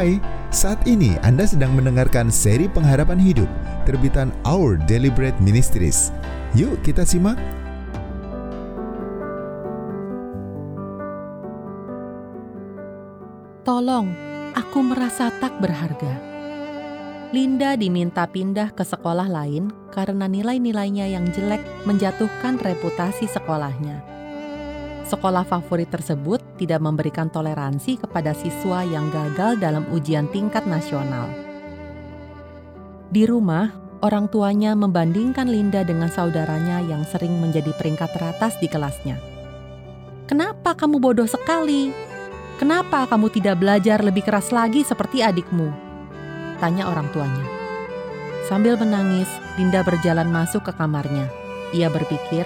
Hai, saat ini Anda sedang mendengarkan seri pengharapan hidup terbitan Our Deliberate Ministries. Yuk kita simak. Tolong, aku merasa tak berharga. Linda diminta pindah ke sekolah lain karena nilai-nilainya yang jelek menjatuhkan reputasi sekolahnya. Sekolah favorit tersebut tidak memberikan toleransi kepada siswa yang gagal dalam ujian tingkat nasional. Di rumah, orang tuanya membandingkan Linda dengan saudaranya yang sering menjadi peringkat teratas di kelasnya. "Kenapa kamu bodoh sekali? Kenapa kamu tidak belajar lebih keras lagi seperti adikmu?" tanya orang tuanya. Sambil menangis, Linda berjalan masuk ke kamarnya. Ia berpikir,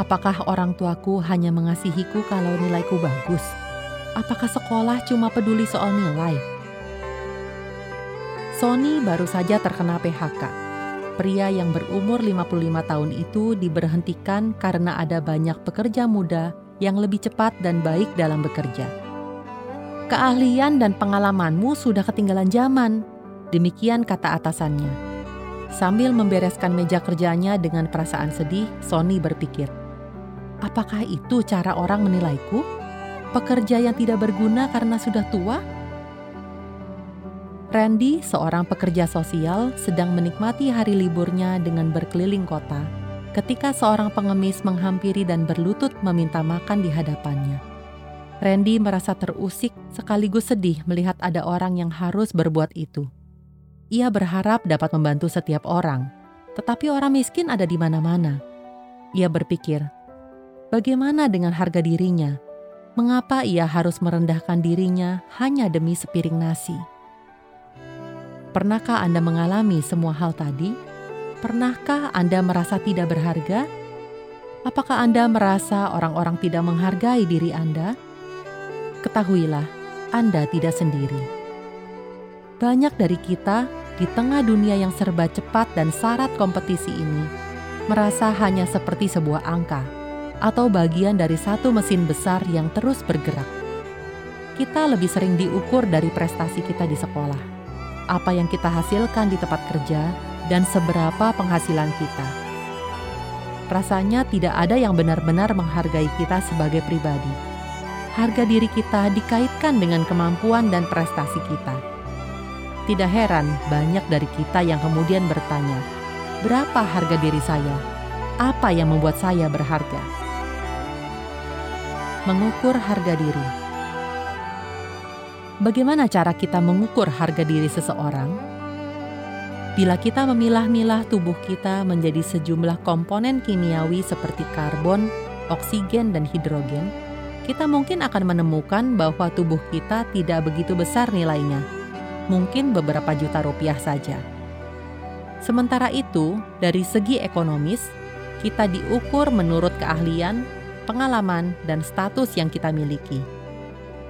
Apakah orang tuaku hanya mengasihiku kalau nilaiku bagus? Apakah sekolah cuma peduli soal nilai? Sony baru saja terkena PHK. Pria yang berumur 55 tahun itu diberhentikan karena ada banyak pekerja muda yang lebih cepat dan baik dalam bekerja. Keahlian dan pengalamanmu sudah ketinggalan zaman, demikian kata atasannya. Sambil membereskan meja kerjanya dengan perasaan sedih, Sony berpikir, Apakah itu cara orang menilaiku? Pekerja yang tidak berguna karena sudah tua? Randy, seorang pekerja sosial, sedang menikmati hari liburnya dengan berkeliling kota ketika seorang pengemis menghampiri dan berlutut meminta makan di hadapannya. Randy merasa terusik sekaligus sedih melihat ada orang yang harus berbuat itu. Ia berharap dapat membantu setiap orang, tetapi orang miskin ada di mana-mana. Ia berpikir, Bagaimana dengan harga dirinya? Mengapa ia harus merendahkan dirinya hanya demi sepiring nasi? Pernahkah Anda mengalami semua hal tadi? Pernahkah Anda merasa tidak berharga? Apakah Anda merasa orang-orang tidak menghargai diri Anda? Ketahuilah, Anda tidak sendiri. Banyak dari kita di tengah dunia yang serba cepat dan syarat kompetisi ini merasa hanya seperti sebuah angka atau bagian dari satu mesin besar yang terus bergerak. Kita lebih sering diukur dari prestasi kita di sekolah, apa yang kita hasilkan di tempat kerja, dan seberapa penghasilan kita. Rasanya tidak ada yang benar-benar menghargai kita sebagai pribadi. Harga diri kita dikaitkan dengan kemampuan dan prestasi kita. Tidak heran banyak dari kita yang kemudian bertanya, "Berapa harga diri saya? Apa yang membuat saya berharga?" Mengukur harga diri. Bagaimana cara kita mengukur harga diri seseorang? Bila kita memilah-milah tubuh kita menjadi sejumlah komponen kimiawi seperti karbon, oksigen, dan hidrogen, kita mungkin akan menemukan bahwa tubuh kita tidak begitu besar nilainya, mungkin beberapa juta rupiah saja. Sementara itu, dari segi ekonomis, kita diukur menurut keahlian, pengalaman, dan status yang kita miliki.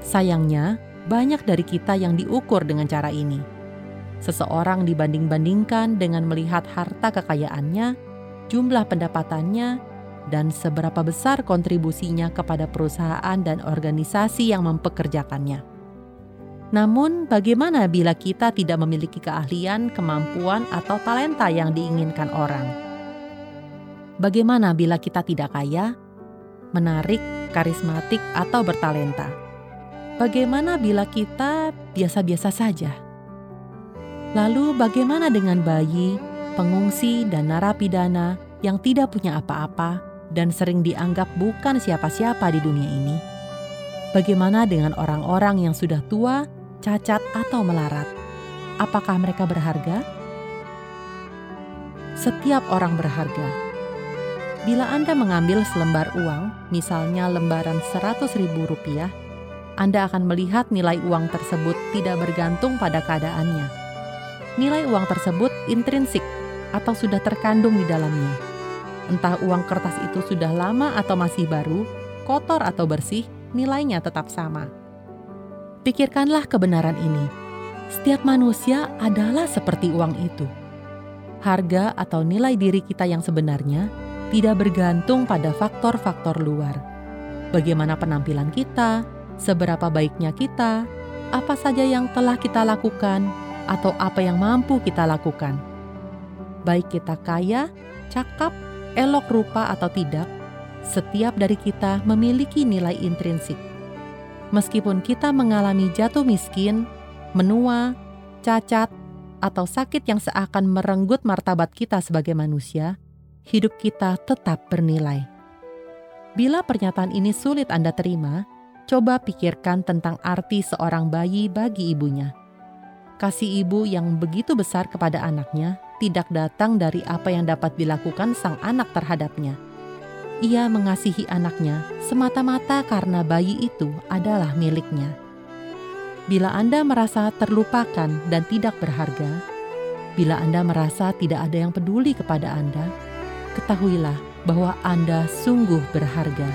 Sayangnya, banyak dari kita yang diukur dengan cara ini. Seseorang dibanding-bandingkan dengan melihat harta kekayaannya, jumlah pendapatannya, dan seberapa besar kontribusinya kepada perusahaan dan organisasi yang mempekerjakannya. Namun, bagaimana bila kita tidak memiliki keahlian, kemampuan, atau talenta yang diinginkan orang? Bagaimana bila kita tidak kaya, menarik, karismatik, atau bertalenta. Bagaimana bila kita biasa-biasa saja? Lalu, bagaimana dengan bayi, pengungsi, dan narapidana yang tidak punya apa-apa dan sering dianggap bukan siapa-siapa di dunia ini? Bagaimana dengan orang-orang yang sudah tua, cacat, atau melarat? Apakah mereka berharga? Setiap orang berharga Bila Anda mengambil selembar uang, misalnya lembaran Rp100.000, Anda akan melihat nilai uang tersebut tidak bergantung pada keadaannya. Nilai uang tersebut intrinsik atau sudah terkandung di dalamnya. Entah uang kertas itu sudah lama atau masih baru, kotor atau bersih, nilainya tetap sama. Pikirkanlah kebenaran ini. Setiap manusia adalah seperti uang itu. Harga atau nilai diri kita yang sebenarnya tidak bergantung pada faktor-faktor luar. Bagaimana penampilan kita, seberapa baiknya kita, apa saja yang telah kita lakukan atau apa yang mampu kita lakukan. Baik kita kaya, cakap, elok rupa atau tidak, setiap dari kita memiliki nilai intrinsik. Meskipun kita mengalami jatuh miskin, menua, cacat, atau sakit yang seakan merenggut martabat kita sebagai manusia, hidup kita tetap bernilai. Bila pernyataan ini sulit Anda terima, coba pikirkan tentang arti seorang bayi bagi ibunya. Kasih ibu yang begitu besar kepada anaknya tidak datang dari apa yang dapat dilakukan sang anak terhadapnya. Ia mengasihi anaknya semata-mata karena bayi itu adalah miliknya. Bila Anda merasa terlupakan dan tidak berharga, bila Anda merasa tidak ada yang peduli kepada Anda, ketahuilah bahwa Anda sungguh berharga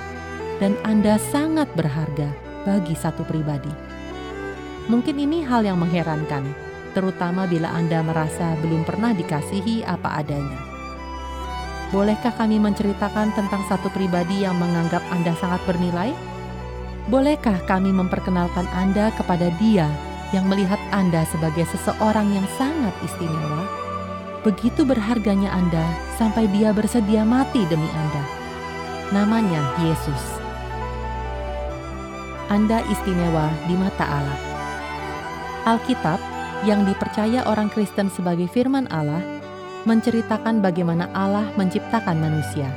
dan Anda sangat berharga bagi satu pribadi. Mungkin ini hal yang mengherankan, terutama bila Anda merasa belum pernah dikasihi apa adanya. Bolehkah kami menceritakan tentang satu pribadi yang menganggap Anda sangat bernilai? Bolehkah kami memperkenalkan Anda kepada Dia yang melihat Anda sebagai seseorang yang sangat istimewa? Begitu berharganya Anda sampai Dia bersedia mati demi Anda. Namanya Yesus. Anda istimewa di mata Allah. Alkitab yang dipercaya orang Kristen sebagai firman Allah menceritakan bagaimana Allah menciptakan manusia.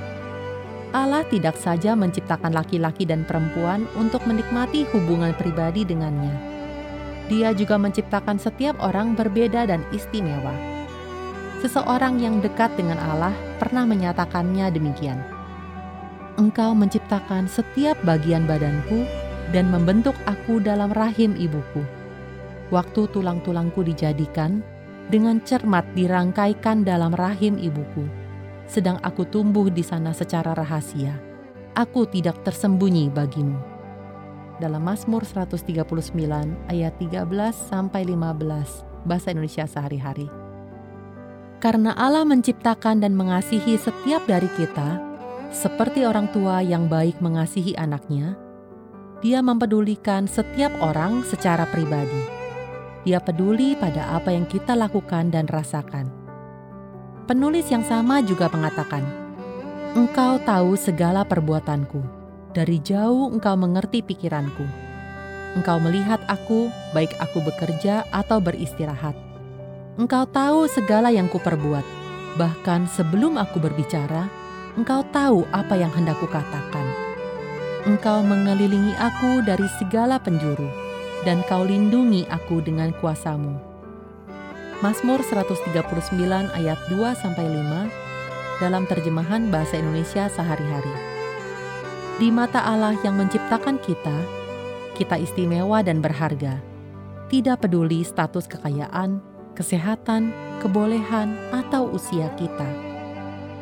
Allah tidak saja menciptakan laki-laki dan perempuan untuk menikmati hubungan pribadi dengannya. Dia juga menciptakan setiap orang berbeda dan istimewa. Seseorang yang dekat dengan Allah pernah menyatakannya demikian. Engkau menciptakan setiap bagian badanku dan membentuk aku dalam rahim ibuku. Waktu tulang-tulangku dijadikan, dengan cermat dirangkaikan dalam rahim ibuku. Sedang aku tumbuh di sana secara rahasia. Aku tidak tersembunyi bagimu. Dalam Mazmur 139 ayat 13 sampai 15 bahasa Indonesia sehari-hari. Karena Allah menciptakan dan mengasihi setiap dari kita, seperti orang tua yang baik mengasihi anaknya, dia mempedulikan setiap orang secara pribadi. Dia peduli pada apa yang kita lakukan dan rasakan. Penulis yang sama juga mengatakan, "Engkau tahu segala perbuatanku, dari jauh engkau mengerti pikiranku. Engkau melihat aku, baik aku bekerja atau beristirahat. Engkau tahu segala yang kuperbuat, bahkan sebelum aku berbicara, engkau tahu apa yang hendak kukatakan." Engkau mengelilingi aku dari segala penjuru, dan kau lindungi aku dengan kuasamu. Mazmur 139 ayat 2-5 dalam terjemahan Bahasa Indonesia sehari-hari. Di mata Allah yang menciptakan kita, kita istimewa dan berharga. Tidak peduli status kekayaan, kesehatan, kebolehan, atau usia kita.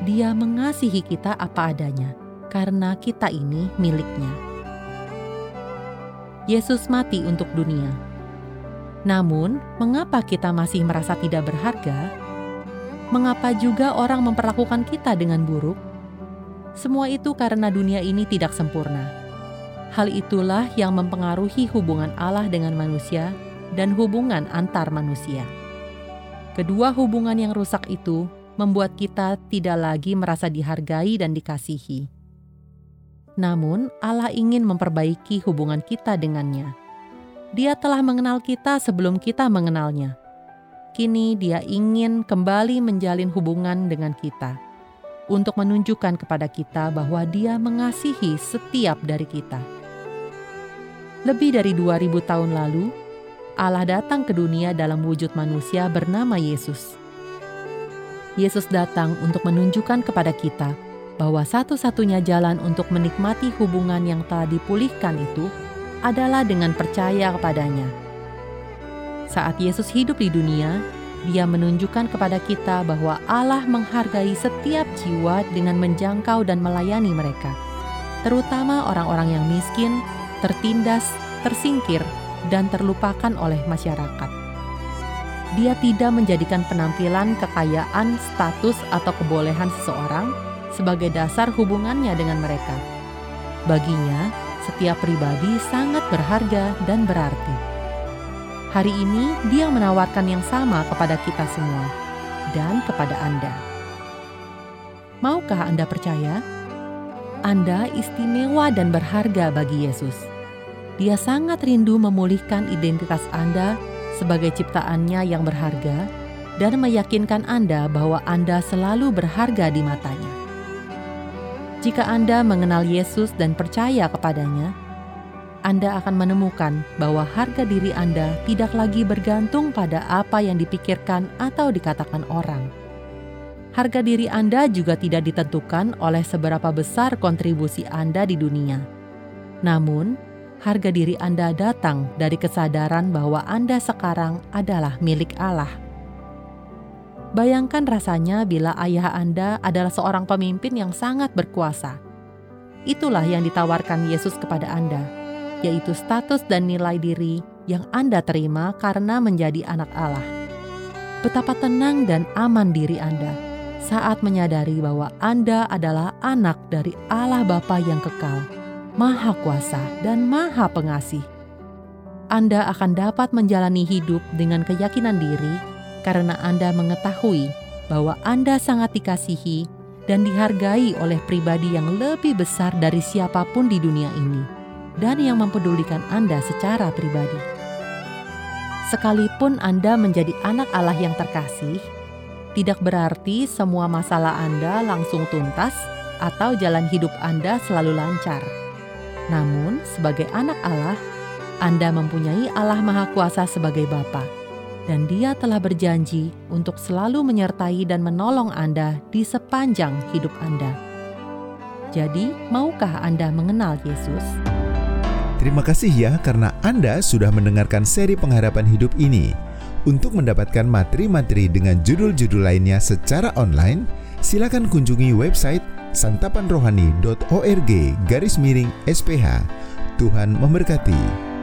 Dia mengasihi kita apa adanya – karena kita ini miliknya. Yesus mati untuk dunia. Namun, mengapa kita masih merasa tidak berharga? Mengapa juga orang memperlakukan kita dengan buruk? Semua itu karena dunia ini tidak sempurna. Hal itulah yang mempengaruhi hubungan Allah dengan manusia dan hubungan antar manusia. Kedua hubungan yang rusak itu membuat kita tidak lagi merasa dihargai dan dikasihi. Namun, Allah ingin memperbaiki hubungan kita dengannya. Dia telah mengenal kita sebelum kita mengenalnya. Kini, Dia ingin kembali menjalin hubungan dengan kita untuk menunjukkan kepada kita bahwa Dia mengasihi setiap dari kita. Lebih dari 2000 tahun lalu, Allah datang ke dunia dalam wujud manusia bernama Yesus. Yesus datang untuk menunjukkan kepada kita bahwa satu-satunya jalan untuk menikmati hubungan yang telah dipulihkan itu adalah dengan percaya kepadanya. Saat Yesus hidup di dunia, Dia menunjukkan kepada kita bahwa Allah menghargai setiap jiwa dengan menjangkau dan melayani mereka, terutama orang-orang yang miskin, tertindas, tersingkir, dan terlupakan oleh masyarakat. Dia tidak menjadikan penampilan, kekayaan, status, atau kebolehan seseorang sebagai dasar hubungannya dengan mereka. Baginya, setiap pribadi sangat berharga dan berarti. Hari ini Dia menawarkan yang sama kepada kita semua dan kepada Anda. Maukah Anda percaya? Anda istimewa dan berharga bagi Yesus. Dia sangat rindu memulihkan identitas Anda sebagai ciptaannya yang berharga dan meyakinkan Anda bahwa Anda selalu berharga di matanya. Jika Anda mengenal Yesus dan percaya kepadanya, anda akan menemukan bahwa harga diri Anda tidak lagi bergantung pada apa yang dipikirkan atau dikatakan orang. Harga diri Anda juga tidak ditentukan oleh seberapa besar kontribusi Anda di dunia. Namun, harga diri Anda datang dari kesadaran bahwa Anda sekarang adalah milik Allah. Bayangkan rasanya bila ayah Anda adalah seorang pemimpin yang sangat berkuasa. Itulah yang ditawarkan Yesus kepada Anda yaitu status dan nilai diri yang Anda terima karena menjadi anak Allah. Betapa tenang dan aman diri Anda saat menyadari bahwa Anda adalah anak dari Allah Bapa yang kekal, Maha Kuasa, dan Maha Pengasih. Anda akan dapat menjalani hidup dengan keyakinan diri karena Anda mengetahui bahwa Anda sangat dikasihi dan dihargai oleh pribadi yang lebih besar dari siapa pun di dunia ini dan yang mempedulikan Anda secara pribadi. Sekalipun Anda menjadi anak Allah yang terkasih, tidak berarti semua masalah Anda langsung tuntas atau jalan hidup Anda selalu lancar. Namun, sebagai anak Allah, Anda mempunyai Allah Maha Kuasa sebagai Bapa, dan Dia telah berjanji untuk selalu menyertai dan menolong Anda di sepanjang hidup Anda. Jadi, maukah Anda mengenal Yesus? Terima kasih ya karena Anda sudah mendengarkan seri pengharapan hidup ini. Untuk mendapatkan materi-materi dengan judul-judul lainnya secara online, silakan kunjungi website santapanrohani.org garis miring SPH. Tuhan memberkati.